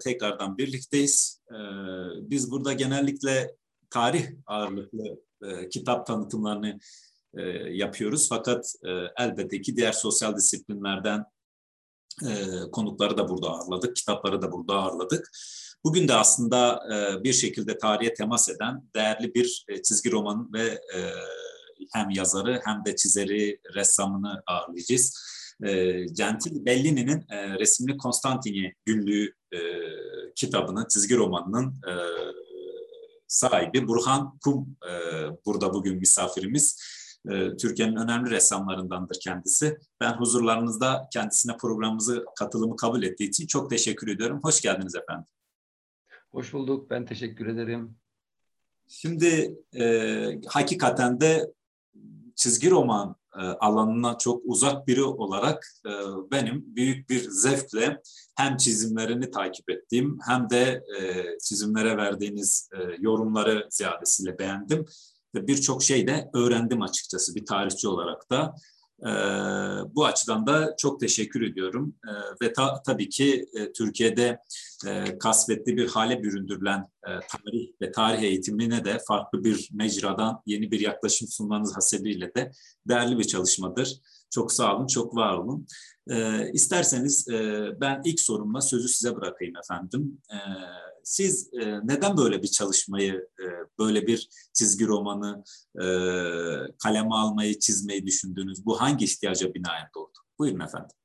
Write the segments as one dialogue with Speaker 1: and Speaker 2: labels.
Speaker 1: tekrardan birlikteyiz. E, biz burada genellikle tarih ağırlıklı e, kitap tanıtımlarını e, yapıyoruz. Fakat e, elbette ki diğer sosyal disiplinlerden e, konukları da burada ağırladık, kitapları da burada ağırladık. Bugün de aslında bir şekilde tarihe temas eden değerli bir çizgi roman ve hem yazarı hem de çizeri, ressamını ağırlayacağız. E, Gentil Bellini'nin e, resimli Konstantini günlüğü e, kitabının, çizgi romanının e, sahibi Burhan Kum e, burada bugün misafirimiz. E, Türkiye'nin önemli ressamlarındandır kendisi. Ben huzurlarınızda kendisine programımızı katılımı kabul ettiği için çok teşekkür ediyorum. Hoş geldiniz efendim.
Speaker 2: Hoş bulduk. Ben teşekkür ederim.
Speaker 1: Şimdi e, hakikaten de çizgi roman e, alanına çok uzak biri olarak e, benim büyük bir zevkle hem çizimlerini takip ettiğim hem de e, çizimlere verdiğiniz yorumları ziyadesiyle beğendim birçok şey de öğrendim açıkçası bir tarihçi olarak da. E, bu açıdan da çok teşekkür ediyorum e, ve ta, tabii ki e, Türkiye'de e, kasvetli bir hale büründürülen e, tarih ve tarih eğitimine de farklı bir mecradan yeni bir yaklaşım sunmanız hasebiyle de değerli bir çalışmadır. Çok sağ olun, çok var olun. E, isterseniz e, ben ilk sorumla sözü size bırakayım efendim. E, siz e, neden böyle bir çalışmayı, e, böyle bir çizgi romanı e, kaleme almayı, çizmeyi düşündünüz? Bu hangi ihtiyaca binaen doğdu? Buyurun efendim.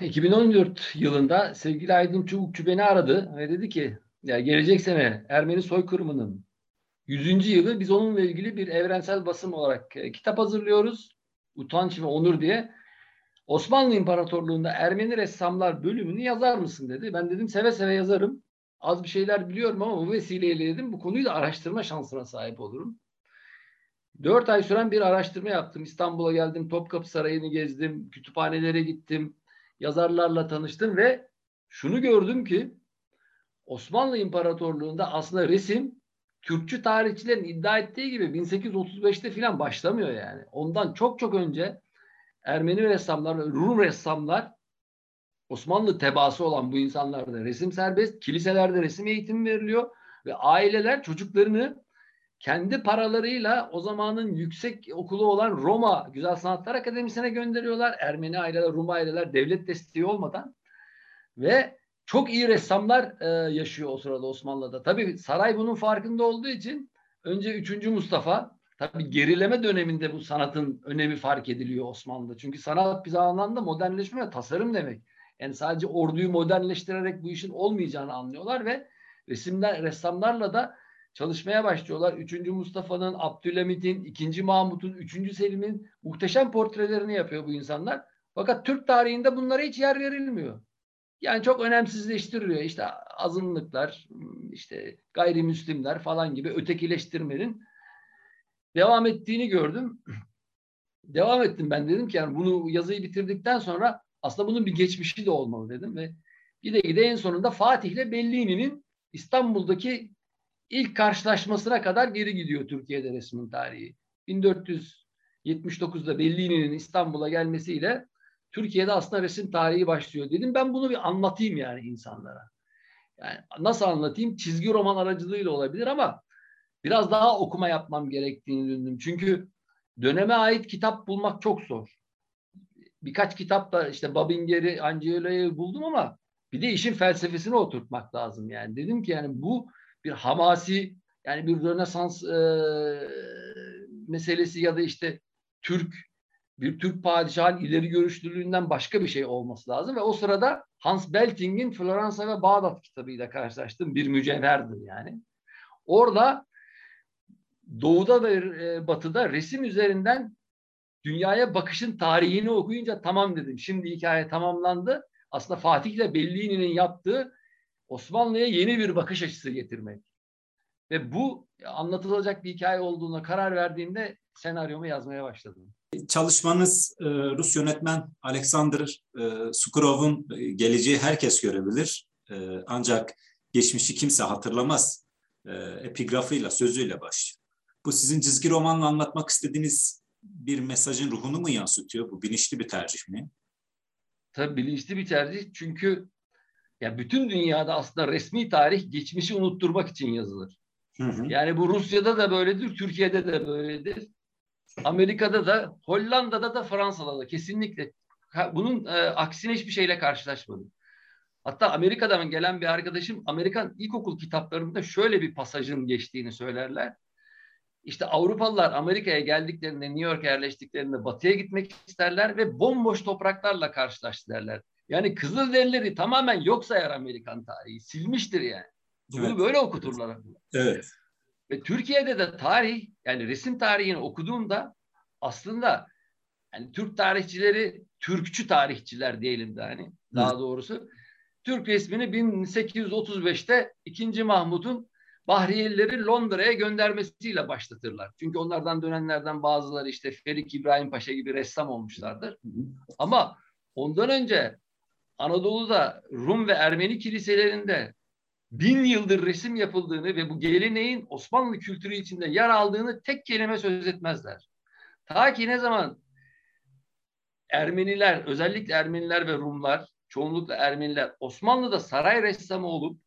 Speaker 2: 2014 yılında sevgili Aydın Çubukçu beni aradı ve dedi ki ya gelecek sene Ermeni soykırımının 100. yılı biz onunla ilgili bir evrensel basım olarak e, kitap hazırlıyoruz. Utanç ve onur diye. Osmanlı İmparatorluğu'nda Ermeni ressamlar bölümünü yazar mısın dedi. Ben dedim seve seve yazarım. Az bir şeyler biliyorum ama bu vesileyle dedim bu konuyu da araştırma şansına sahip olurum. Dört ay süren bir araştırma yaptım. İstanbul'a geldim, Topkapı Sarayı'nı gezdim, kütüphanelere gittim, yazarlarla tanıştım ve şunu gördüm ki Osmanlı İmparatorluğu'nda aslında resim Türkçü tarihçilerin iddia ettiği gibi 1835'te falan başlamıyor yani. Ondan çok çok önce Ermeni ressamlar Rum ressamlar Osmanlı tebaası olan bu insanlarda resim serbest, kiliselerde resim eğitimi veriliyor ve aileler çocuklarını kendi paralarıyla o zamanın yüksek okulu olan Roma Güzel Sanatlar Akademisi'ne gönderiyorlar. Ermeni aileler, Rum aileler devlet desteği olmadan ve çok iyi ressamlar e, yaşıyor o sırada Osmanlı'da. Tabii saray bunun farkında olduğu için önce 3. Mustafa tabii gerileme döneminde bu sanatın önemi fark ediliyor Osmanlı'da. Çünkü sanat bir anlamda modernleşme ve tasarım demek. Yani sadece orduyu modernleştirerek bu işin olmayacağını anlıyorlar ve resimler ressamlarla da çalışmaya başlıyorlar. Üçüncü Mustafa'nın, Abdülhamit'in, ikinci Mahmut'un, üçüncü Selim'in muhteşem portrelerini yapıyor bu insanlar. Fakat Türk tarihinde bunlara hiç yer verilmiyor. Yani çok önemsizleştiriliyor. İşte azınlıklar, işte gayrimüslimler falan gibi ötekileştirmenin devam ettiğini gördüm. Devam ettim ben dedim ki yani bunu yazıyı bitirdikten sonra aslında bunun bir geçmişi de olmalı dedim ve gide gide en sonunda Fatih ile Bellini'nin İstanbul'daki ilk karşılaşmasına kadar geri gidiyor Türkiye'de resmin tarihi. 1479'da Bellini'nin İstanbul'a gelmesiyle Türkiye'de aslında resim tarihi başlıyor dedim. Ben bunu bir anlatayım yani insanlara. Yani nasıl anlatayım? Çizgi roman aracılığıyla olabilir ama biraz daha okuma yapmam gerektiğini düşündüm. Çünkü döneme ait kitap bulmak çok zor. Birkaç kitap da işte Babinger'i, Angelio'yu buldum ama bir de işin felsefesini oturtmak lazım yani. Dedim ki yani bu bir hamasi yani bir Rönesans e, meselesi ya da işte Türk bir Türk padişahın ileri görüşlülüğünden başka bir şey olması lazım ve o sırada Hans Belting'in Floransa ve Bağdat kitabıyla karşılaştım. Bir mücevherdir yani. Orada doğuda ve e, batıda resim üzerinden dünyaya bakışın tarihini okuyunca tamam dedim. Şimdi hikaye tamamlandı. Aslında Fatih ile Bellini'nin yaptığı Osmanlı'ya yeni bir bakış açısı getirmek. Ve bu anlatılacak bir hikaye olduğuna karar verdiğimde senaryomu yazmaya başladım.
Speaker 1: Çalışmanız e, Rus yönetmen Alexander e, Sukurov'un e, geleceği herkes görebilir. Ancak geçmişi kimse hatırlamaz. Epigrafıyla, sözüyle başlıyor. Bu sizin çizgi romanla anlatmak istediğiniz bir mesajın ruhunu mu yansıtıyor? Bu bilinçli bir tercih mi?
Speaker 2: Tabii bilinçli bir tercih çünkü ya bütün dünyada aslında resmi tarih geçmişi unutturmak için yazılır. Hı hı. Yani bu Rusya'da da böyledir, Türkiye'de de böyledir. Amerika'da da, Hollanda'da da, Fransa'da da kesinlikle bunun e, aksine hiçbir şeyle karşılaşmadım. Hatta Amerika'dan gelen bir arkadaşım Amerikan ilkokul kitaplarında şöyle bir pasajın geçtiğini söylerler. İşte Avrupalılar Amerika'ya geldiklerinde, New York'a yerleştiklerinde batıya gitmek isterler ve bomboş topraklarla karşılaştı derler. Yani Kızılderilileri tamamen yok sayar Amerikan tarihi. Silmiştir yani. Evet. Bunu böyle okuturlar.
Speaker 1: Evet.
Speaker 2: Ve Türkiye'de de tarih, yani resim tarihini okuduğumda aslında yani Türk tarihçileri, Türkçü tarihçiler diyelim de hani daha doğrusu. Türk resmini 1835'te 2. Mahmut'un Bahriyelileri Londra'ya göndermesiyle başlatırlar. Çünkü onlardan dönenlerden bazıları işte Ferik İbrahim Paşa gibi ressam olmuşlardır. Ama ondan önce Anadolu'da Rum ve Ermeni kiliselerinde bin yıldır resim yapıldığını ve bu geleneğin Osmanlı kültürü içinde yer aldığını tek kelime söz etmezler. Ta ki ne zaman Ermeniler, özellikle Ermeniler ve Rumlar, çoğunlukla Ermeniler Osmanlı'da saray ressamı olup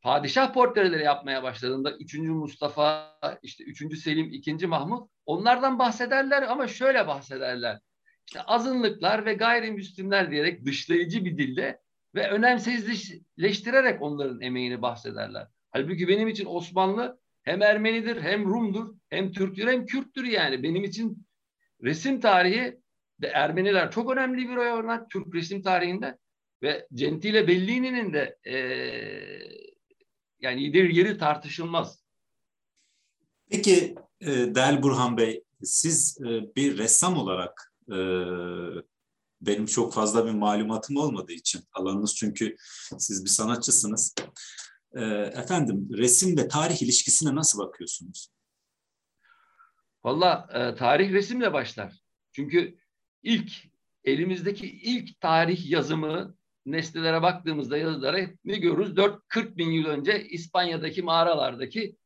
Speaker 2: padişah portreleri yapmaya başladığında 3. Mustafa, işte 3. Selim, 2. Mahmut onlardan bahsederler ama şöyle bahsederler. İşte azınlıklar ve gayrimüslimler diyerek dışlayıcı bir dilde ve önemsizleştirerek onların emeğini bahsederler. Halbuki benim için Osmanlı hem Ermenidir, hem Rum'dur, hem Türktür, hem Kürttür yani. Benim için resim tarihi ve Ermeniler çok önemli bir örnek Türk resim tarihinde ve Gentile Bellini'nin de e, yani yeri, yeri tartışılmaz.
Speaker 1: Peki e, değerli Burhan Bey, siz e, bir ressam olarak e, benim çok fazla bir malumatım olmadığı için alanınız çünkü siz bir sanatçısınız. Efendim resim ve tarih ilişkisine nasıl bakıyorsunuz?
Speaker 2: Valla tarih resimle başlar. Çünkü ilk elimizdeki ilk tarih yazımı nesnelere baktığımızda yazılara ne görürüz? 4-40 bin yıl önce İspanya'daki mağaralardaki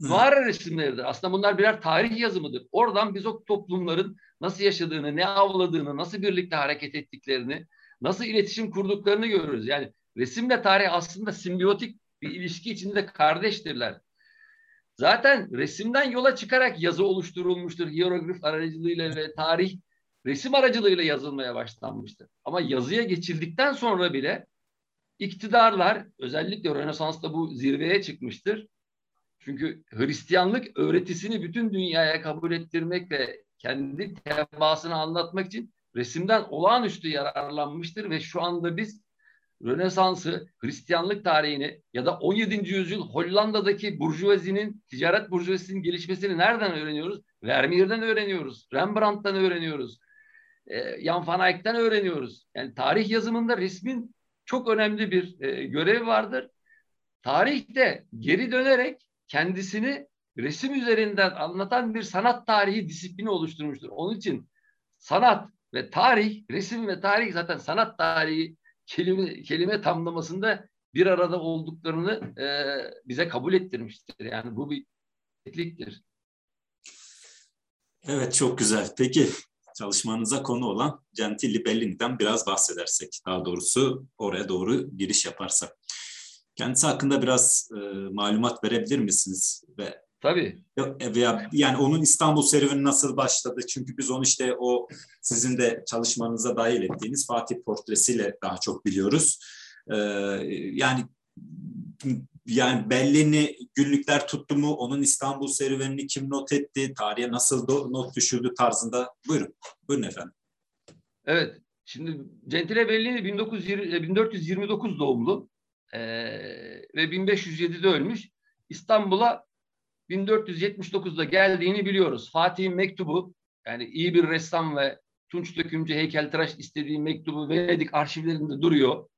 Speaker 2: mağara resimleridir. Aslında bunlar birer tarih yazımıdır. Oradan biz o toplumların nasıl yaşadığını, ne avladığını, nasıl birlikte hareket ettiklerini, nasıl iletişim kurduklarını görürüz. Yani resimle tarih aslında simbiyotik bir ilişki içinde kardeştirler. Zaten resimden yola çıkarak yazı oluşturulmuştur. Hieroglif aracılığıyla ve tarih resim aracılığıyla yazılmaya başlanmıştır. Ama yazıya geçildikten sonra bile iktidarlar özellikle Rönesans'ta bu zirveye çıkmıştır. Çünkü Hristiyanlık öğretisini bütün dünyaya kabul ettirmek ve kendi tebaasını anlatmak için resimden olağanüstü yararlanmıştır ve şu anda biz Rönesans'ı, Hristiyanlık tarihini ya da 17. yüzyıl Hollanda'daki burjuvazinin, ticaret burjuvazisinin gelişmesini nereden öğreniyoruz? Vermeer'den öğreniyoruz, Rembrandt'tan öğreniyoruz, e, Jan van Eyck'ten öğreniyoruz. Yani tarih yazımında resmin çok önemli bir e, görevi vardır. Tarihte geri dönerek kendisini resim üzerinden anlatan bir sanat tarihi disiplini oluşturmuştur. Onun için sanat ve tarih, resim ve tarih zaten sanat tarihi kelime, kelime tamlamasında bir arada olduklarını e, bize kabul ettirmiştir. Yani bu bir etliktir.
Speaker 1: Evet çok güzel. Peki çalışmanıza konu olan Gentili Bellini'den biraz bahsedersek, daha doğrusu oraya doğru giriş yaparsak. Kendisi hakkında biraz e, malumat verebilir misiniz?
Speaker 2: Ve Tabii.
Speaker 1: Veya yani onun İstanbul serüveni nasıl başladı? Çünkü biz onu işte o sizin de çalışmanıza dahil ettiğiniz Fatih portresiyle daha çok biliyoruz. Ee, yani yani Bellini günlükler tuttu mu? Onun İstanbul serüvenini kim not etti? Tarihe nasıl do- not düşürdü tarzında. Buyurun. Buyurun efendim.
Speaker 2: Evet. Şimdi Gentile Bellini 1920, 1429 doğumlu ee, ve 1507'de ölmüş. İstanbul'a 1479'da geldiğini biliyoruz. Fatih'in mektubu yani iyi bir ressam ve tunç dökümcü heykeltıraş istediği mektubu Venedik arşivlerinde duruyor.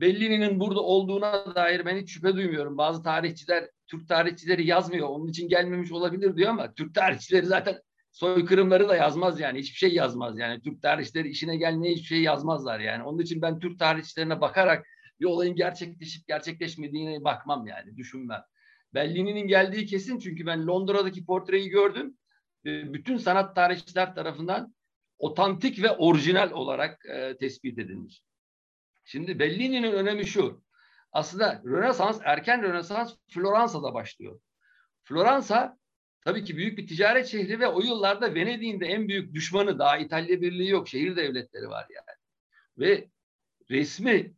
Speaker 2: Bellini'nin burada olduğuna dair ben hiç şüphe duymuyorum. Bazı tarihçiler, Türk tarihçileri yazmıyor. Onun için gelmemiş olabilir diyor ama Türk tarihçileri zaten soykırımları da yazmaz yani. Hiçbir şey yazmaz yani. Türk tarihçileri işine gelmeye hiçbir şey yazmazlar yani. Onun için ben Türk tarihçilerine bakarak bir olayın gerçekleşip gerçekleşmediğine bakmam yani. Düşünmem. Bellini'nin geldiği kesin çünkü ben Londra'daki portreyi gördüm. Bütün sanat tarihçiler tarafından otantik ve orijinal olarak e, tespit edilmiş. Şimdi Bellini'nin önemi şu. Aslında Rönesans, erken Rönesans Floransa'da başlıyor. Floransa tabii ki büyük bir ticaret şehri ve o yıllarda Venedik'in de en büyük düşmanı daha İtalya Birliği yok. Şehir devletleri var yani. Ve resmi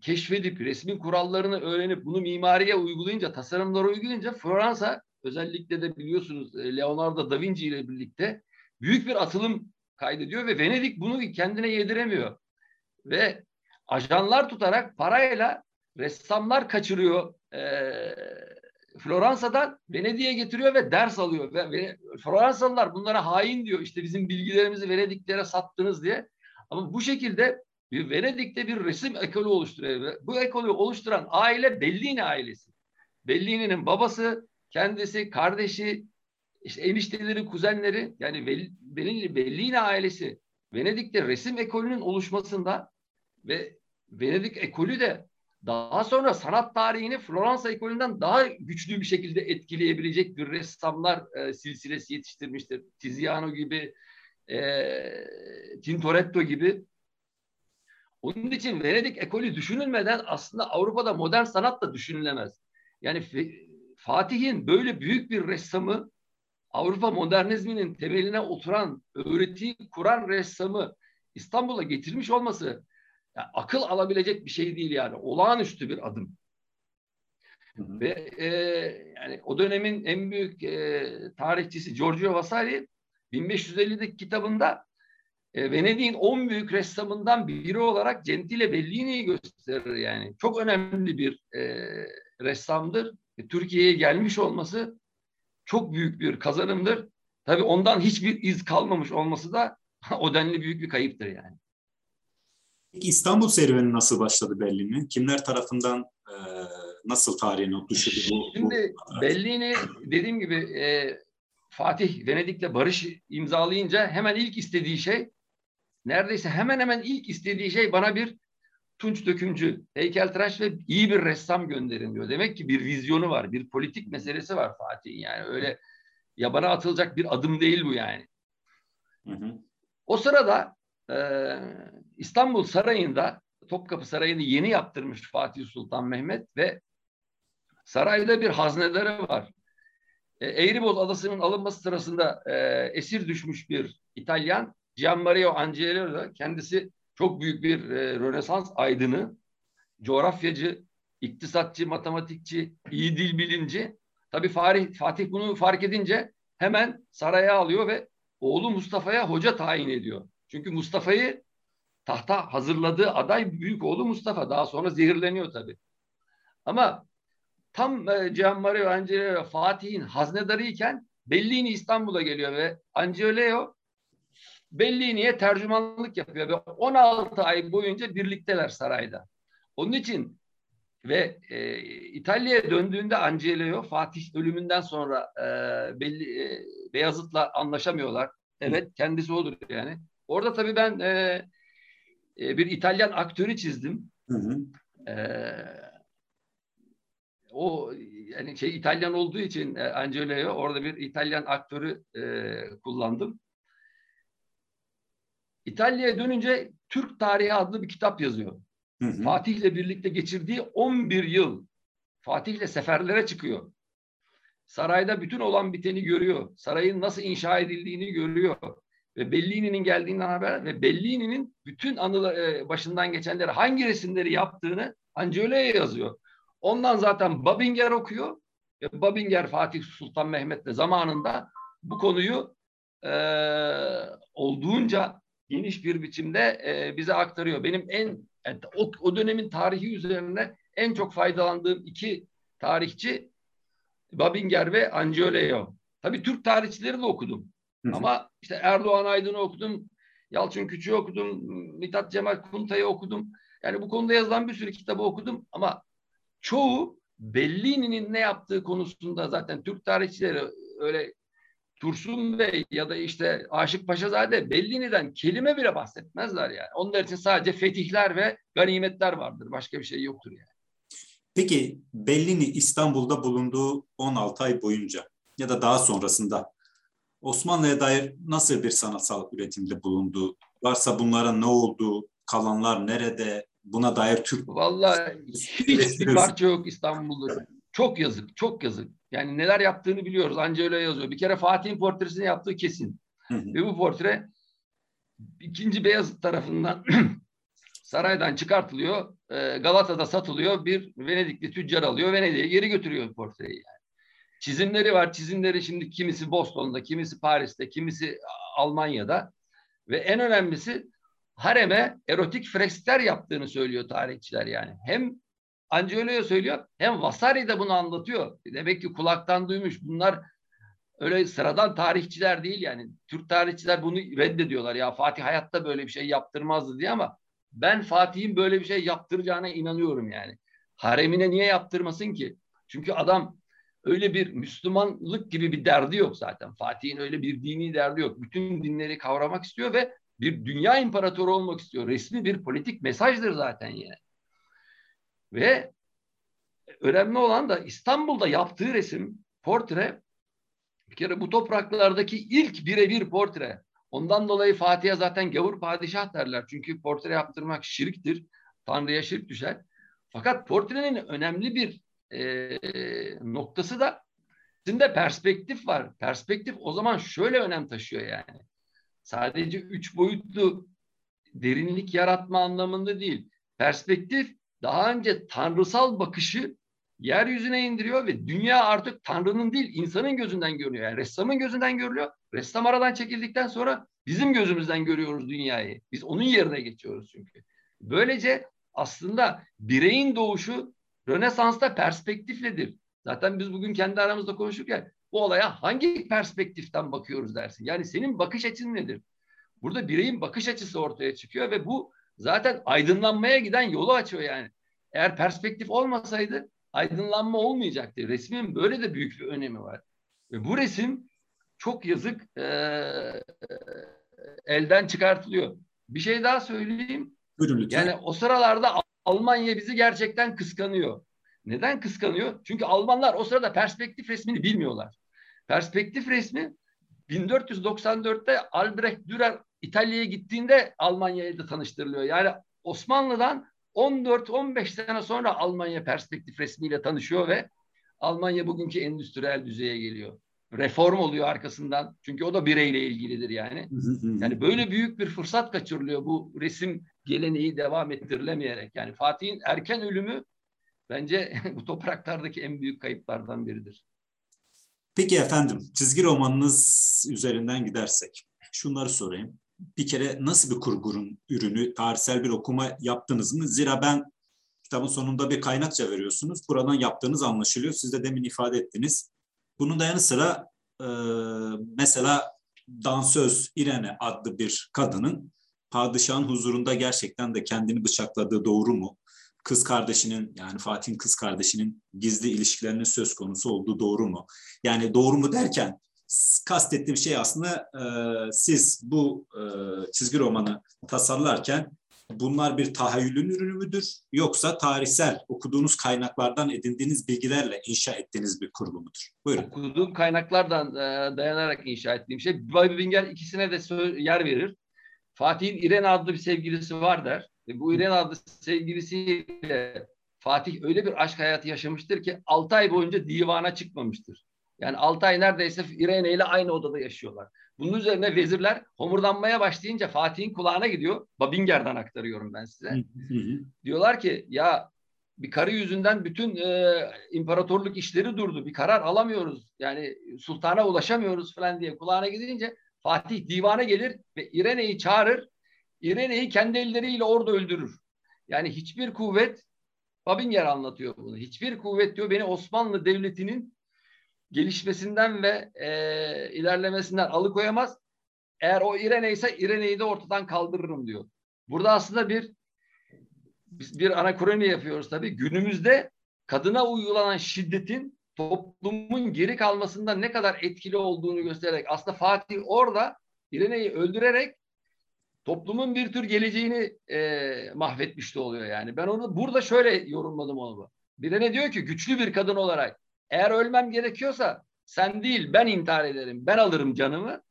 Speaker 2: keşfedip resmin kurallarını öğrenip bunu mimariye uygulayınca, tasarımlara uygulayınca Floransa özellikle de biliyorsunuz Leonardo da Vinci ile birlikte büyük bir atılım kaydediyor ve Venedik bunu kendine yediremiyor. Ve ajanlar tutarak parayla ressamlar kaçırıyor. E, Floransa'dan Venedik'e getiriyor ve ders alıyor. Ve, Floransalılar bunlara hain diyor. İşte bizim bilgilerimizi Venediklere sattınız diye. Ama bu şekilde Venedik'te bir resim ekolü oluşturuyor. Bu ekolü oluşturan aile Bellini ailesi. Bellini'nin babası, kendisi, kardeşi, işte enişteleri, kuzenleri yani Bellini, Bellini ailesi Venedik'te resim ekolünün oluşmasında ve Venedik ekolü de daha sonra sanat tarihini Floransa ekolünden daha güçlü bir şekilde etkileyebilecek bir ressamlar e, silsilesi yetiştirmiştir. Tiziano gibi, e, Tintoretto gibi. Onun için Venedik ekolü düşünülmeden aslında Avrupa'da modern sanat da düşünülemez. Yani Fatih'in böyle büyük bir ressamı Avrupa modernizminin temeline oturan, öğretiyi kuran ressamı İstanbul'a getirmiş olması yani akıl alabilecek bir şey değil yani. Olağanüstü bir adım. Hı hı. Ve e, yani o dönemin en büyük e, tarihçisi Giorgio Vasari 1550'deki kitabında e, Venedik'in 10 büyük ressamından biri olarak Gentile Bellini'yi gösterir yani. Çok önemli bir e, ressamdır. E, Türkiye'ye gelmiş olması çok büyük bir kazanımdır. Tabii ondan hiçbir iz kalmamış olması da o denli büyük bir kayıptır yani.
Speaker 1: Peki İstanbul serüveni nasıl başladı Bellini? Kimler tarafından e, nasıl tarihine düşürdü
Speaker 2: bu? Şimdi bu Bellini dediğim gibi e, Fatih Venedik'le barış imzalayınca hemen ilk istediği şey neredeyse hemen hemen ilk istediği şey bana bir tunç dökümcü, heykeltıraş ve iyi bir ressam gönderin diyor. Demek ki bir vizyonu var, bir politik meselesi var Fatih'in yani öyle yabana atılacak bir adım değil bu yani. Hı hı. O sırada e, İstanbul Sarayı'nda Topkapı Sarayı'nı yeni yaptırmış Fatih Sultan Mehmet ve sarayda bir hazneleri var. E, Eğriboz Adası'nın alınması sırasında e, esir düşmüş bir İtalyan Gianmario Angelo kendisi çok büyük bir e, Rönesans aydını, coğrafyacı, iktisatçı, matematikçi, iyi dil bilimci. Tabii Fatih, Fatih bunu fark edince hemen saraya alıyor ve oğlu Mustafa'ya hoca tayin ediyor. Çünkü Mustafa'yı tahta hazırladığı aday büyük oğlu Mustafa. Daha sonra zehirleniyor tabii. Ama tam e, Gianmario Angeleo Fatih'in haznedarı iken Bellini İstanbul'a geliyor ve Angeleo Bellini'ye tercümanlık yapıyor ve 16 ay boyunca birlikteler sarayda. Onun için ve e, İtalya'ya döndüğünde Angeleo Fatih ölümünden sonra e, belli e, Beyazıt'la anlaşamıyorlar. Evet kendisi olur yani. Orada tabii ben e, e, bir İtalyan aktörü çizdim. Hı hı. E, o yani şey İtalyan olduğu için e, Angeleo orada bir İtalyan aktörü e, kullandım. İtalya'ya dönünce Türk Tarihi adlı bir kitap yazıyor. Hı hı. Fatih'le birlikte geçirdiği 11 yıl Fatih'le seferlere çıkıyor. Sarayda bütün olan biteni görüyor. Sarayın nasıl inşa edildiğini görüyor. Ve Bellini'nin geldiğinden haber ve Bellini'nin bütün anılar, e, başından geçenleri hangi resimleri yaptığını Angelo'ya yazıyor. Ondan zaten Babinger okuyor. Ve Babinger Fatih Sultan Mehmet'le zamanında bu konuyu e, olduğunca geniş bir biçimde e, bize aktarıyor. Benim en yani o, o dönemin tarihi üzerine en çok faydalandığım iki tarihçi Babinger ve Angioleo. Tabii Türk tarihçileri de okudum. Hı hı. Ama işte Erdoğan Aydın'ı okudum, Yalçın Küçük'ü okudum, Mithat Cemal Kuntay'ı okudum. Yani bu konuda yazılan bir sürü kitabı okudum ama çoğu Bellini'nin ne yaptığı konusunda zaten Türk tarihçileri öyle Tursun Bey ya da işte Aşık Paşazade Bellini'den kelime bile bahsetmezler yani. Onlar için sadece fetihler ve ganimetler vardır. Başka bir şey yoktur yani.
Speaker 1: Peki Bellini İstanbul'da bulunduğu 16 ay boyunca ya da daha sonrasında Osmanlı'ya dair nasıl bir sanatsal üretimde bulundu? Varsa bunlara ne oldu? Kalanlar nerede? Buna dair Türk...
Speaker 2: Vallahi hiçbir parça yok İstanbul'da. Çok yazık, çok yazık. Yani neler yaptığını biliyoruz. Anca öyle yazıyor. Bir kere Fatih'in portresini yaptığı kesin. Ve bu portre ikinci Beyazıt tarafından saraydan çıkartılıyor. E, Galata'da satılıyor. Bir Venedikli tüccar alıyor. Venedik'e geri götürüyor portreyi yani. Çizimleri var. Çizimleri şimdi kimisi Boston'da, kimisi Paris'te, kimisi Almanya'da. Ve en önemlisi hareme erotik freskler yaptığını söylüyor tarihçiler yani. Hem Angiolio söylüyor hem Vasari de bunu anlatıyor. Demek ki kulaktan duymuş. Bunlar öyle sıradan tarihçiler değil yani. Türk tarihçiler bunu reddediyorlar. Ya Fatih hayatta böyle bir şey yaptırmazdı diye ama ben Fatih'in böyle bir şey yaptıracağına inanıyorum yani. Haremine niye yaptırmasın ki? Çünkü adam öyle bir Müslümanlık gibi bir derdi yok zaten. Fatih'in öyle bir dini derdi yok. Bütün dinleri kavramak istiyor ve bir dünya imparatoru olmak istiyor. Resmi bir politik mesajdır zaten yani. Ve önemli olan da İstanbul'da yaptığı resim, portre bir kere bu topraklardaki ilk birebir portre. Ondan dolayı Fatih'e zaten gavur padişah derler. Çünkü portre yaptırmak şirktir. Tanrı'ya şirk düşer. Fakat portrenin önemli bir e, noktası da içinde perspektif var. Perspektif o zaman şöyle önem taşıyor yani. Sadece üç boyutlu derinlik yaratma anlamında değil. Perspektif daha önce tanrısal bakışı yeryüzüne indiriyor ve dünya artık Tanrı'nın değil insanın gözünden görünüyor. Yani ressamın gözünden görülüyor. Ressam aradan çekildikten sonra bizim gözümüzden görüyoruz dünyayı. Biz onun yerine geçiyoruz çünkü. Böylece aslında bireyin doğuşu Rönesans'ta perspektifledir. Zaten biz bugün kendi aramızda konuşurken bu olaya hangi perspektiften bakıyoruz dersin. Yani senin bakış açın nedir? Burada bireyin bakış açısı ortaya çıkıyor ve bu zaten aydınlanmaya giden yolu açıyor yani. Eğer perspektif olmasaydı aydınlanma olmayacaktı. Resmin böyle de büyük bir önemi var. Ve bu resim çok yazık e, elden çıkartılıyor. Bir şey daha söyleyeyim.
Speaker 1: Buyurun
Speaker 2: Yani o sıralarda Almanya bizi gerçekten kıskanıyor. Neden kıskanıyor? Çünkü Almanlar o sırada perspektif resmini bilmiyorlar. Perspektif resmi 1494'te Albrecht Dürer İtalya'ya gittiğinde Almanya'ya da tanıştırılıyor. Yani Osmanlı'dan 14-15 sene sonra Almanya perspektif resmiyle tanışıyor ve Almanya bugünkü endüstriyel düzeye geliyor. Reform oluyor arkasından. Çünkü o da bireyle ilgilidir yani. Yani böyle büyük bir fırsat kaçırılıyor bu resim geleneği devam ettirilemeyerek. Yani Fatih'in erken ölümü bence bu topraklardaki en büyük kayıplardan biridir.
Speaker 1: Peki efendim, çizgi romanınız üzerinden gidersek şunları sorayım bir kere nasıl bir kurgurun ürünü, tarihsel bir okuma yaptınız mı? Zira ben kitabın sonunda bir kaynakça veriyorsunuz. Buradan yaptığınız anlaşılıyor. Siz de demin ifade ettiniz. Bunun da yanı sıra e, mesela dansöz İrene adlı bir kadının padişahın huzurunda gerçekten de kendini bıçakladığı doğru mu? Kız kardeşinin yani Fatih'in kız kardeşinin gizli ilişkilerinin söz konusu olduğu doğru mu? Yani doğru mu derken kastettiğim şey aslında e, siz bu e, çizgi romanı tasarlarken bunlar bir tahayyülün ürünü müdür yoksa tarihsel okuduğunuz kaynaklardan edindiğiniz bilgilerle inşa ettiğiniz bir kurgu mudur?
Speaker 2: Buyurun. Okuduğum kaynaklardan e, dayanarak inşa ettiğim şey. Bobby Winger ikisine de yer verir. Fatih'in İrene adlı bir sevgilisi var der. Ve bu İrene adlı sevgilisiyle Fatih öyle bir aşk hayatı yaşamıştır ki 6 ay boyunca divana çıkmamıştır. Yani 6 ay neredeyse İrene ile aynı odada yaşıyorlar. Bunun üzerine vezirler homurdanmaya başlayınca Fatih'in kulağına gidiyor. Babinger'den aktarıyorum ben size. Diyorlar ki ya bir karı yüzünden bütün e, imparatorluk işleri durdu. Bir karar alamıyoruz. Yani sultana ulaşamıyoruz falan diye kulağına gidince Fatih divana gelir ve İrene'yi çağırır. İrene'yi kendi elleriyle orada öldürür. Yani hiçbir kuvvet Babinger anlatıyor bunu. Hiçbir kuvvet diyor beni Osmanlı Devleti'nin gelişmesinden ve e, ilerlemesinden alıkoyamaz. Eğer o İrene ise İrene'yi de ortadan kaldırırım diyor. Burada aslında bir biz bir anakroni yapıyoruz tabii. Günümüzde kadına uygulanan şiddetin toplumun geri kalmasında ne kadar etkili olduğunu göstererek aslında Fatih orada İrene'yi öldürerek toplumun bir tür geleceğini e, mahvetmiş de oluyor yani. Ben onu burada şöyle yorumladım onu. İrene diyor ki güçlü bir kadın olarak eğer ölmem gerekiyorsa sen değil ben intihar ederim, ben alırım canımı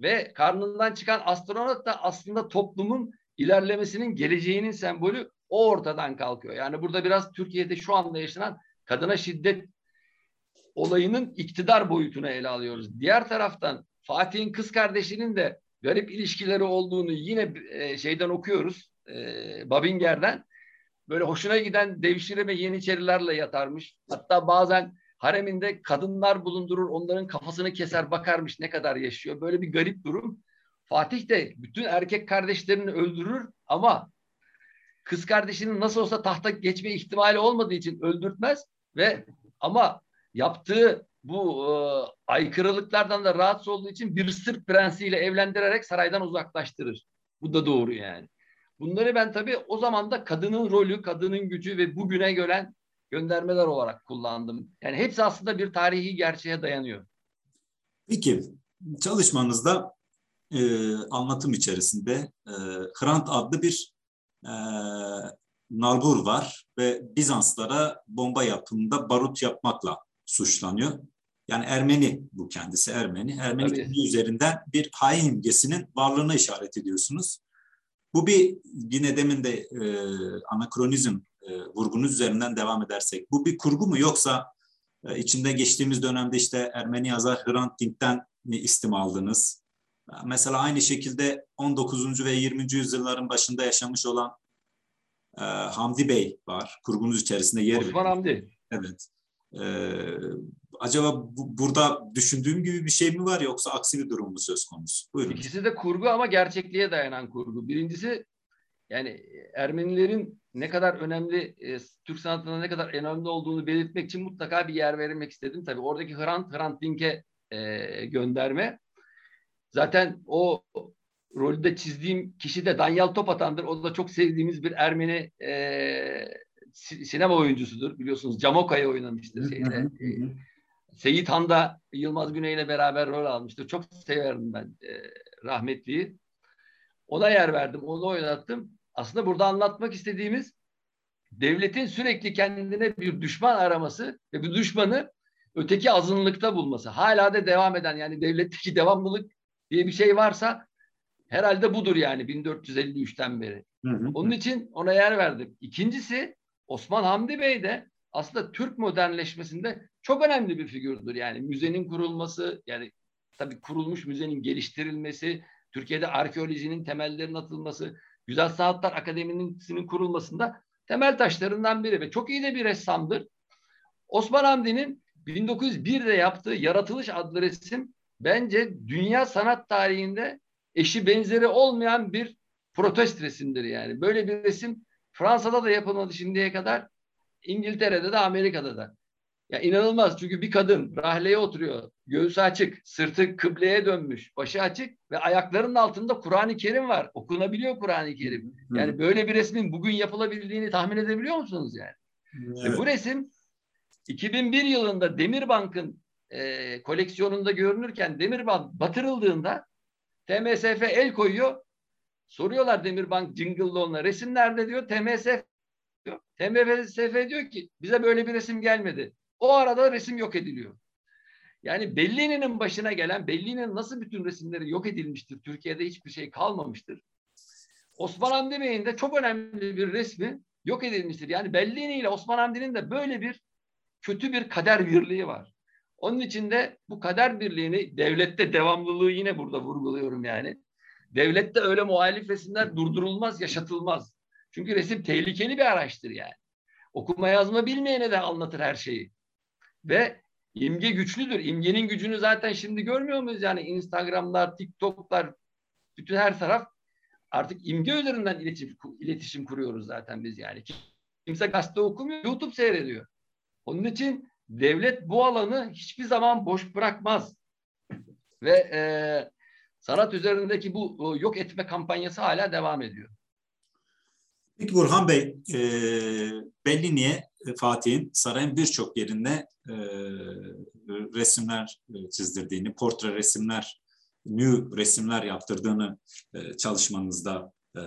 Speaker 2: ve karnından çıkan astronot da aslında toplumun ilerlemesinin geleceğinin sembolü o ortadan kalkıyor. Yani burada biraz Türkiye'de şu anda yaşanan kadına şiddet olayının iktidar boyutunu ele alıyoruz. Diğer taraftan Fatih'in kız kardeşinin de garip ilişkileri olduğunu yine e, şeyden okuyoruz. E, Babinger'den. Böyle hoşuna giden devşire ve yeniçerilerle yatarmış. Hatta bazen hareminde kadınlar bulundurur, onların kafasını keser, bakarmış ne kadar yaşıyor. Böyle bir garip durum. Fatih de bütün erkek kardeşlerini öldürür ama kız kardeşinin nasıl olsa tahta geçme ihtimali olmadığı için öldürtmez ve ama yaptığı bu e, aykırılıklardan da rahatsız olduğu için bir Sırp prensiyle evlendirerek saraydan uzaklaştırır. Bu da doğru yani. Bunları ben tabii o zaman da kadının rolü, kadının gücü ve bugüne gelen göndermeler olarak kullandım. Yani hepsi aslında bir tarihi gerçeğe dayanıyor.
Speaker 1: Peki çalışmanızda e, anlatım içerisinde e, Hrant adlı bir e, nalbur var ve Bizanslara bomba yapımında barut yapmakla suçlanıyor. Yani Ermeni bu kendisi Ermeni. Ermeni Tabii. üzerinden bir hain imgesinin varlığına işaret ediyorsunuz. Bu bir yine demin de e, anakronizm e, vurgunuz üzerinden devam edersek. Bu bir kurgu mu yoksa e, içinde geçtiğimiz dönemde işte Ermeni yazar Hrant Dink'ten mi istim aldınız? Mesela aynı şekilde 19. ve 20. yüzyılların başında yaşamış olan e, Hamdi Bey var. Kurgunuz içerisinde yer
Speaker 2: Osman Hamdi.
Speaker 1: Evet. E, acaba bu, burada düşündüğüm gibi bir şey mi var yoksa aksi bir durum mu söz konusu?
Speaker 2: Buyurun. İkisi de kurgu ama gerçekliğe dayanan kurgu. Birincisi yani Ermenilerin ne kadar önemli, e, Türk sanatında ne kadar önemli olduğunu belirtmek için mutlaka bir yer verilmek istedim. Tabii oradaki Hrant, Hrant Dink'e e, gönderme. Zaten o rolde çizdiğim kişi de Danyal Topatan'dır. O da çok sevdiğimiz bir Ermeni e, sinema oyuncusudur. Biliyorsunuz Camoka'yı oynamıştır şeyde. Seyit Han da Yılmaz Güney ile beraber rol almıştır. Çok severim ben e, rahmetliyi. Ona yer verdim, onu oynattım. Aslında burada anlatmak istediğimiz devletin sürekli kendine bir düşman araması ve bu düşmanı öteki azınlıkta bulması. Hala da devam eden yani devletteki devamlılık diye bir şey varsa herhalde budur yani 1453'ten beri. Hı hı. Onun için ona yer verdim. İkincisi Osman Hamdi Bey de aslında Türk modernleşmesinde çok önemli bir figürdür. Yani müzenin kurulması, yani tabii kurulmuş müzenin geliştirilmesi, Türkiye'de arkeolojinin temellerinin atılması, Güzel Sanatlar Akademisi'nin kurulmasında temel taşlarından biri ve çok iyi de bir ressamdır. Osman Hamdi'nin 1901'de yaptığı Yaratılış adlı resim bence dünya sanat tarihinde eşi benzeri olmayan bir protest resimdir yani. Böyle bir resim Fransa'da da yapılmadı şimdiye kadar. İngiltere'de de Amerika'da da. Ya inanılmaz çünkü bir kadın rahleye oturuyor. Göğsü açık, sırtı kıbleye dönmüş, başı açık ve ayaklarının altında Kur'an-ı Kerim var. Okunabiliyor Kur'an-ı Kerim. Yani böyle bir resmin bugün yapılabildiğini tahmin edebiliyor musunuz yani? Evet. bu resim 2001 yılında Demirbank'ın e, koleksiyonunda görünürken Demirbank batırıldığında TMSF el koyuyor. Soruyorlar Demirbank Jingle'lı onunla resim nerede diyor. TMSF diyor. TMSF diyor ki bize böyle bir resim gelmedi. O arada resim yok ediliyor. Yani Bellini'nin başına gelen, Bellini'nin nasıl bütün resimleri yok edilmiştir, Türkiye'de hiçbir şey kalmamıştır. Osman Hamdi Bey'in de çok önemli bir resmi yok edilmiştir. Yani Bellini ile Osman Hamdi'nin de böyle bir kötü bir kader birliği var. Onun için de bu kader birliğini devlette devamlılığı yine burada vurguluyorum yani. Devlette öyle muhalif resimler durdurulmaz, yaşatılmaz. Çünkü resim tehlikeli bir araçtır yani. Okuma yazma bilmeyene de anlatır her şeyi. Ve imge güçlüdür. İmgenin gücünü zaten şimdi görmüyor muyuz? Yani Instagram'lar, TikTok'lar, bütün her taraf artık imge üzerinden iletişim, iletişim kuruyoruz zaten biz yani. Kimse gazete okumuyor, YouTube seyrediyor. Onun için devlet bu alanı hiçbir zaman boş bırakmaz. Ve e, sanat üzerindeki bu yok etme kampanyası hala devam ediyor.
Speaker 1: Peki Burhan Bey, e, Bellini'ye e, Fatih'in sarayın birçok yerinde e, resimler e, çizdirdiğini, portre resimler, new resimler yaptırdığını e, çalışmanızda e,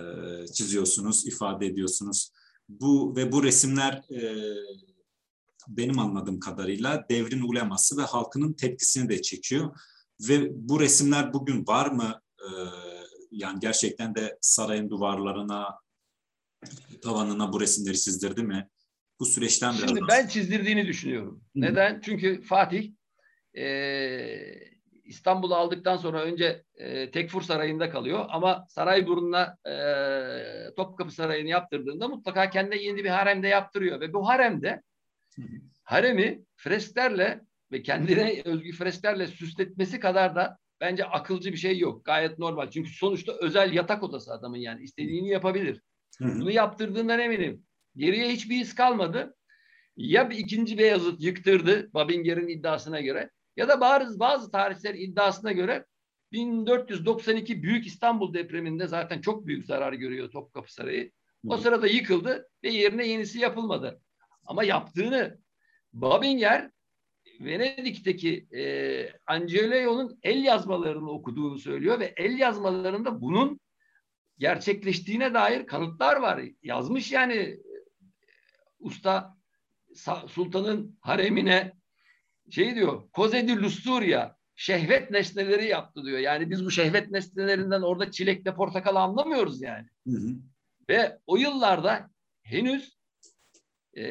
Speaker 1: çiziyorsunuz, ifade ediyorsunuz. Bu ve bu resimler e, benim anladığım kadarıyla devrin uleması ve halkının tepkisini de çekiyor. Ve bu resimler bugün var mı? Ee, yani gerçekten de sarayın duvarlarına, tavanına bu resimleri çizdirdi mi? Bu süreçten
Speaker 2: biraz... Şimdi ben çizdirdiğini düşünüyorum. Hı. Neden? Çünkü Fatih e, İstanbul'u aldıktan sonra önce e, Tekfur Sarayı'nda kalıyor ama Sarayburnu'na e, Topkapı Sarayı'nı yaptırdığında mutlaka kendine yeni bir haremde yaptırıyor ve bu haremde haremi fresklerle ve kendine özgü fresklerle süsletmesi kadar da bence akılcı bir şey yok. Gayet normal. Çünkü sonuçta özel yatak odası adamın yani istediğini yapabilir. Bunu yaptırdığından eminim. Geriye hiçbir iz kalmadı. Ya bir ikinci Beyazıt yıktırdı Babinger'in iddiasına göre ya da bazı, bazı tarihçiler iddiasına göre 1492 Büyük İstanbul depreminde zaten çok büyük zarar görüyor Topkapı Sarayı. O sırada yıkıldı ve yerine yenisi yapılmadı. Ama yaptığını Babinger Venedik'teki e, Angeleo'nun el yazmalarını okuduğunu söylüyor ve el yazmalarında bunun gerçekleştiğine dair kanıtlar var. Yazmış yani usta sultanın haremine şey diyor Kozedi Lusturia şehvet nesneleri yaptı diyor. Yani biz bu şehvet nesnelerinden orada çilekle portakal anlamıyoruz yani. Hı hı. Ve o yıllarda henüz e,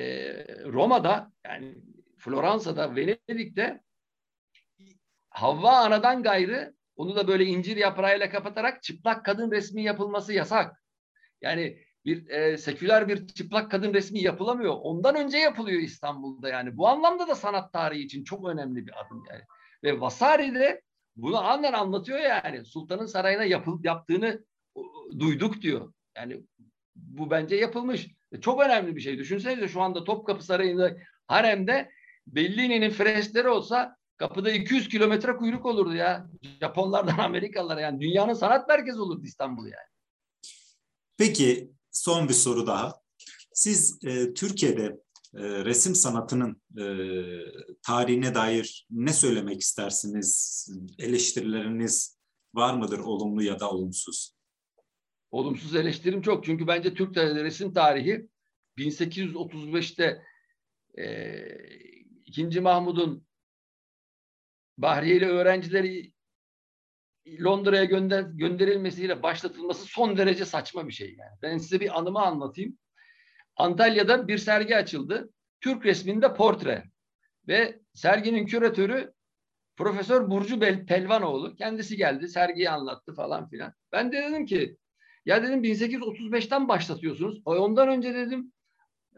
Speaker 2: Roma'da yani Floransa'da, Venedik'te Havva anadan gayrı onu da böyle incir yaprağıyla kapatarak çıplak kadın resmi yapılması yasak. Yani bir e, seküler bir çıplak kadın resmi yapılamıyor. Ondan önce yapılıyor İstanbul'da yani. Bu anlamda da sanat tarihi için çok önemli bir adım yani. Ve Vasari de bunu anlar anlatıyor yani. Sultanın sarayına yapıl, yaptığını duyduk diyor. Yani bu bence yapılmış. E, çok önemli bir şey. Düşünsenize şu anda Topkapı Sarayı'nda haremde Bellini'nin freskleri olsa kapıda 200 kilometre kuyruk olurdu ya. Japonlardan Amerikalılara yani dünyanın sanat merkezi olurdu İstanbul yani.
Speaker 1: Peki son bir soru daha. Siz e, Türkiye'de e, resim sanatının e, tarihine dair ne söylemek istersiniz? Eleştirileriniz var mıdır olumlu ya da olumsuz?
Speaker 2: Olumsuz eleştirim çok. Çünkü bence Türk resim tarihi 1835'te e, 2. Mahmud'un Bahriyeli öğrencileri Londra'ya gönder, gönderilmesiyle başlatılması son derece saçma bir şey yani. Ben size bir anımı anlatayım. Antalya'da bir sergi açıldı. Türk resminde portre. Ve serginin küratörü Profesör Burcu Bel Pelvanoğlu. Kendisi geldi, sergiyi anlattı falan filan. Ben de dedim ki, ya dedim 1835'ten başlatıyorsunuz. Ondan önce dedim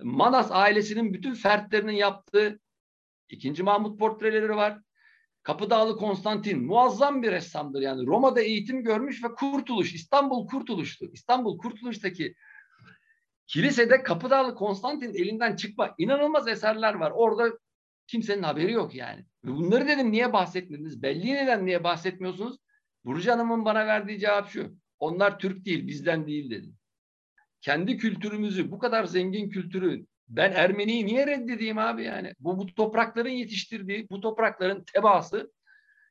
Speaker 2: Manas ailesinin bütün fertlerinin yaptığı ikinci Mahmut portreleri var. Kapıdağlı Konstantin muazzam bir ressamdır yani. Roma'da eğitim görmüş ve Kurtuluş, İstanbul Kurtuluş'tu. İstanbul Kurtuluş'taki kilisede Kapıdağlı Konstantin elinden çıkma inanılmaz eserler var. Orada kimsenin haberi yok yani. Bunları dedim niye bahsetmediniz? Belli neden niye bahsetmiyorsunuz? Burcu Hanım'ın bana verdiği cevap şu. Onlar Türk değil, bizden değil dedi. Kendi kültürümüzü, bu kadar zengin kültürü ben Ermeniyi niye reddedeyim abi yani? Bu, bu toprakların yetiştirdiği, bu toprakların tebaası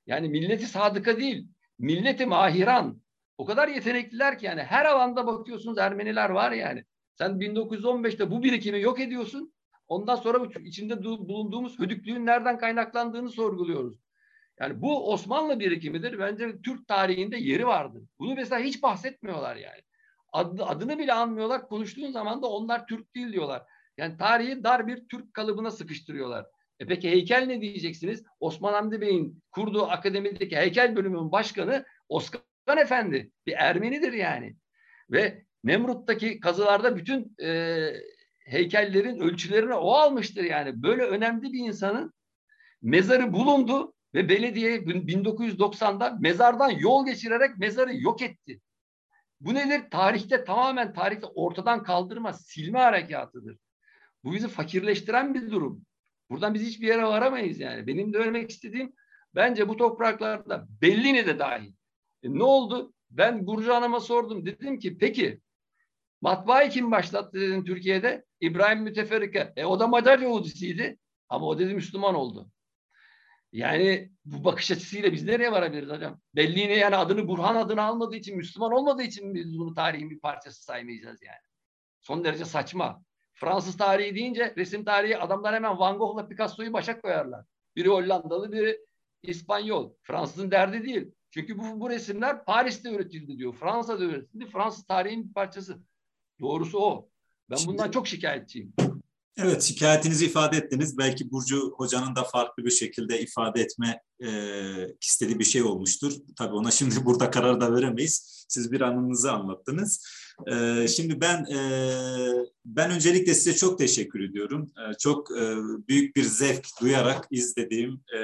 Speaker 2: yani milleti sadıka değil, milleti mahiran. O kadar yetenekliler ki yani her alanda bakıyorsunuz Ermeniler var yani. Sen 1915'te bu birikimi yok ediyorsun. Ondan sonra içinde bulunduğumuz hödüklüğün nereden kaynaklandığını sorguluyoruz. Yani bu Osmanlı birikimidir. Bence Türk tarihinde yeri vardır. Bunu mesela hiç bahsetmiyorlar yani. adını bile anmıyorlar. Konuştuğun zaman da onlar Türk değil diyorlar. Yani tarihi dar bir Türk kalıbına sıkıştırıyorlar. E peki heykel ne diyeceksiniz? Osman Hamdi Bey'in kurduğu akademideki heykel bölümünün başkanı Oskan Efendi. Bir Ermenidir yani. Ve Nemrut'taki kazılarda bütün e, heykellerin ölçülerini o almıştır yani. Böyle önemli bir insanın mezarı bulundu ve belediye 1990'da mezardan yol geçirerek mezarı yok etti. Bu nedir? Tarihte tamamen tarihte ortadan kaldırma, silme harekatıdır. Bu bizi fakirleştiren bir durum. Buradan biz hiçbir yere varamayız yani. Benim de ölmek istediğim bence bu topraklarda Bellini de dahil. E ne oldu? Ben Burcu Hanım'a sordum. Dedim ki peki matbaayı kim başlattı dedim Türkiye'de? İbrahim Müteferrika. E o da Macar Yahudisiydi. Ama o dedi Müslüman oldu. Yani bu bakış açısıyla biz nereye varabiliriz hocam? Bellini yani adını Burhan adını almadığı için Müslüman olmadığı için biz bunu tarihin bir parçası saymayacağız yani. Son derece saçma. Fransız tarihi deyince resim tarihi adamlar hemen Van Gogh'la Picasso'yu başa koyarlar. Biri Hollandalı, biri İspanyol. Fransızın derdi değil. Çünkü bu, bu resimler Paris'te üretildi diyor. Fransa'da üretildi. Fransız tarihin bir parçası. Doğrusu o. Ben Şimdi, bundan çok şikayetçiyim.
Speaker 1: Evet, şikayetinizi ifade ettiniz. Belki Burcu Hoca'nın da farklı bir şekilde ifade etme e, istediği bir şey olmuştur. Tabii ona şimdi burada karar da veremeyiz. Siz bir anınızı anlattınız. E, şimdi ben e, ben öncelikle size çok teşekkür ediyorum. E, çok e, büyük bir zevk duyarak izlediğim, e,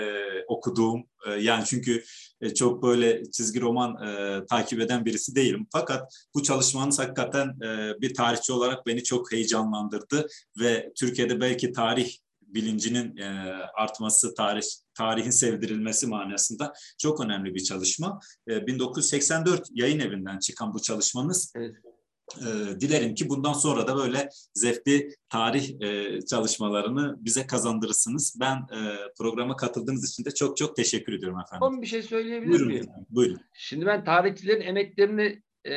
Speaker 1: okuduğum, e, yani çünkü e, çok böyle çizgi roman e, takip eden birisi değilim. Fakat bu çalışmanız hakikaten e, bir tarihçi olarak beni çok heyecanlandırdı ve Türkiye'de belki tarih bilincinin e, artması, tarih tarihin sevdirilmesi manasında çok önemli bir çalışma. E, 1984 yayın evinden çıkan bu çalışmanız evet. E, dilerim ki bundan sonra da böyle zevkli tarih e, çalışmalarını bize kazandırırsınız. Ben e, programa katıldığınız için de çok çok teşekkür ediyorum efendim.
Speaker 2: Son bir şey söyleyebilir
Speaker 1: buyurun,
Speaker 2: miyim?
Speaker 1: Efendim, buyurun.
Speaker 2: Şimdi ben tarihçilerin emeklerini e,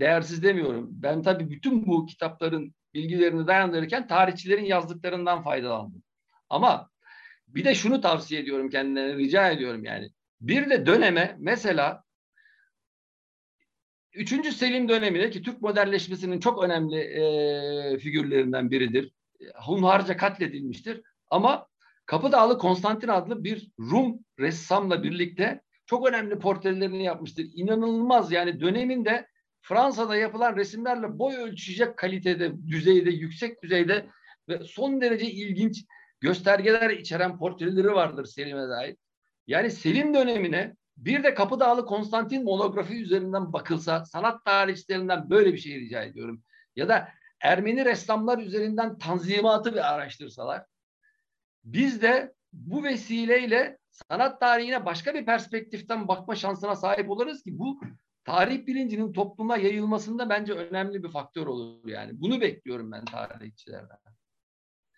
Speaker 2: değersiz demiyorum. Ben tabii bütün bu kitapların bilgilerini dayandırırken tarihçilerin yazdıklarından faydalandım. Ama bir de şunu tavsiye ediyorum kendilerine, rica ediyorum yani. Bir de döneme mesela 3. Selim döneminde ki Türk modernleşmesinin çok önemli e, figürlerinden biridir. Hunharca katledilmiştir. Ama Kapıdağlı Konstantin adlı bir Rum ressamla birlikte çok önemli portrelerini yapmıştır. İnanılmaz yani döneminde Fransa'da yapılan resimlerle boy ölçecek kalitede, düzeyde, yüksek düzeyde ve son derece ilginç göstergeler içeren portreleri vardır Selim'e dair. Yani Selim dönemine bir de Kapıdağlı Konstantin monografi üzerinden bakılsa sanat tarihçilerinden böyle bir şey rica ediyorum. Ya da Ermeni ressamlar üzerinden tanzimatı bir araştırsalar biz de bu vesileyle sanat tarihine başka bir perspektiften bakma şansına sahip oluruz ki bu tarih bilincinin topluma yayılmasında bence önemli bir faktör olur yani. Bunu bekliyorum ben tarihçilerden.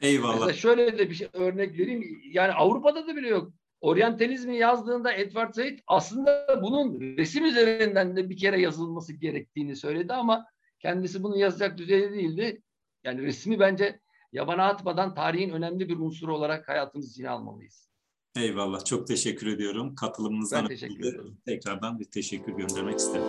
Speaker 1: Eyvallah.
Speaker 2: Mesela şöyle de bir şey örnek vereyim. Yani Avrupa'da da bile yok. Oryantalizmi yazdığında Edward Said aslında bunun resim üzerinden de bir kere yazılması gerektiğini söyledi ama kendisi bunu yazacak düzeyde değildi. Yani resmi bence yabana atmadan tarihin önemli bir unsuru olarak hayatımız içine almalıyız.
Speaker 1: Eyvallah. Çok teşekkür ediyorum. Katılımınızdan
Speaker 2: ben teşekkür ederim.
Speaker 1: tekrardan bir teşekkür göndermek isterim.